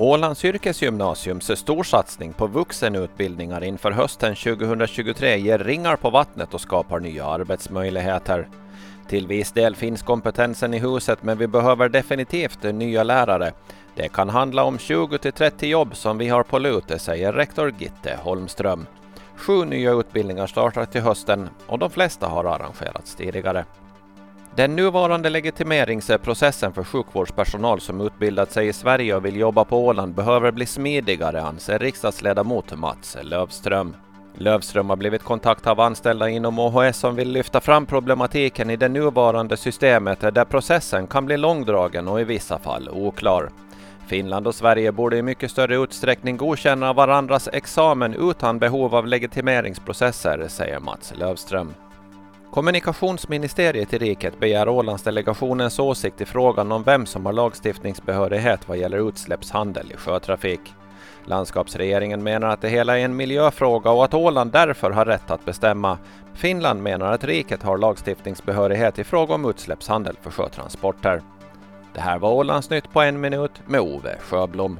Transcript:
Ålands yrkesgymnasiums storsatsning på vuxenutbildningar inför hösten 2023 ger ringar på vattnet och skapar nya arbetsmöjligheter. Till viss del finns kompetensen i huset men vi behöver definitivt nya lärare. Det kan handla om 20-30 jobb som vi har på lut, säger rektor Gitte Holmström. Sju nya utbildningar startar till hösten och de flesta har arrangerats tidigare. Den nuvarande legitimeringsprocessen för sjukvårdspersonal som utbildat sig i Sverige och vill jobba på Åland behöver bli smidigare, anser riksdagsledamot Mats Lövström. Lövström har blivit kontaktad av anställda inom OHS som vill lyfta fram problematiken i det nuvarande systemet där processen kan bli långdragen och i vissa fall oklar. Finland och Sverige borde i mycket större utsträckning godkänna varandras examen utan behov av legitimeringsprocesser, säger Mats Lövström. Kommunikationsministeriet i riket begär Ålandsdelegationens åsikt i frågan om vem som har lagstiftningsbehörighet vad gäller utsläppshandel i sjötrafik. Landskapsregeringen menar att det hela är en miljöfråga och att Åland därför har rätt att bestämma. Finland menar att riket har lagstiftningsbehörighet i fråga om utsläppshandel för sjötransporter. Det här var Ålandsnytt på en minut med Ove Sjöblom.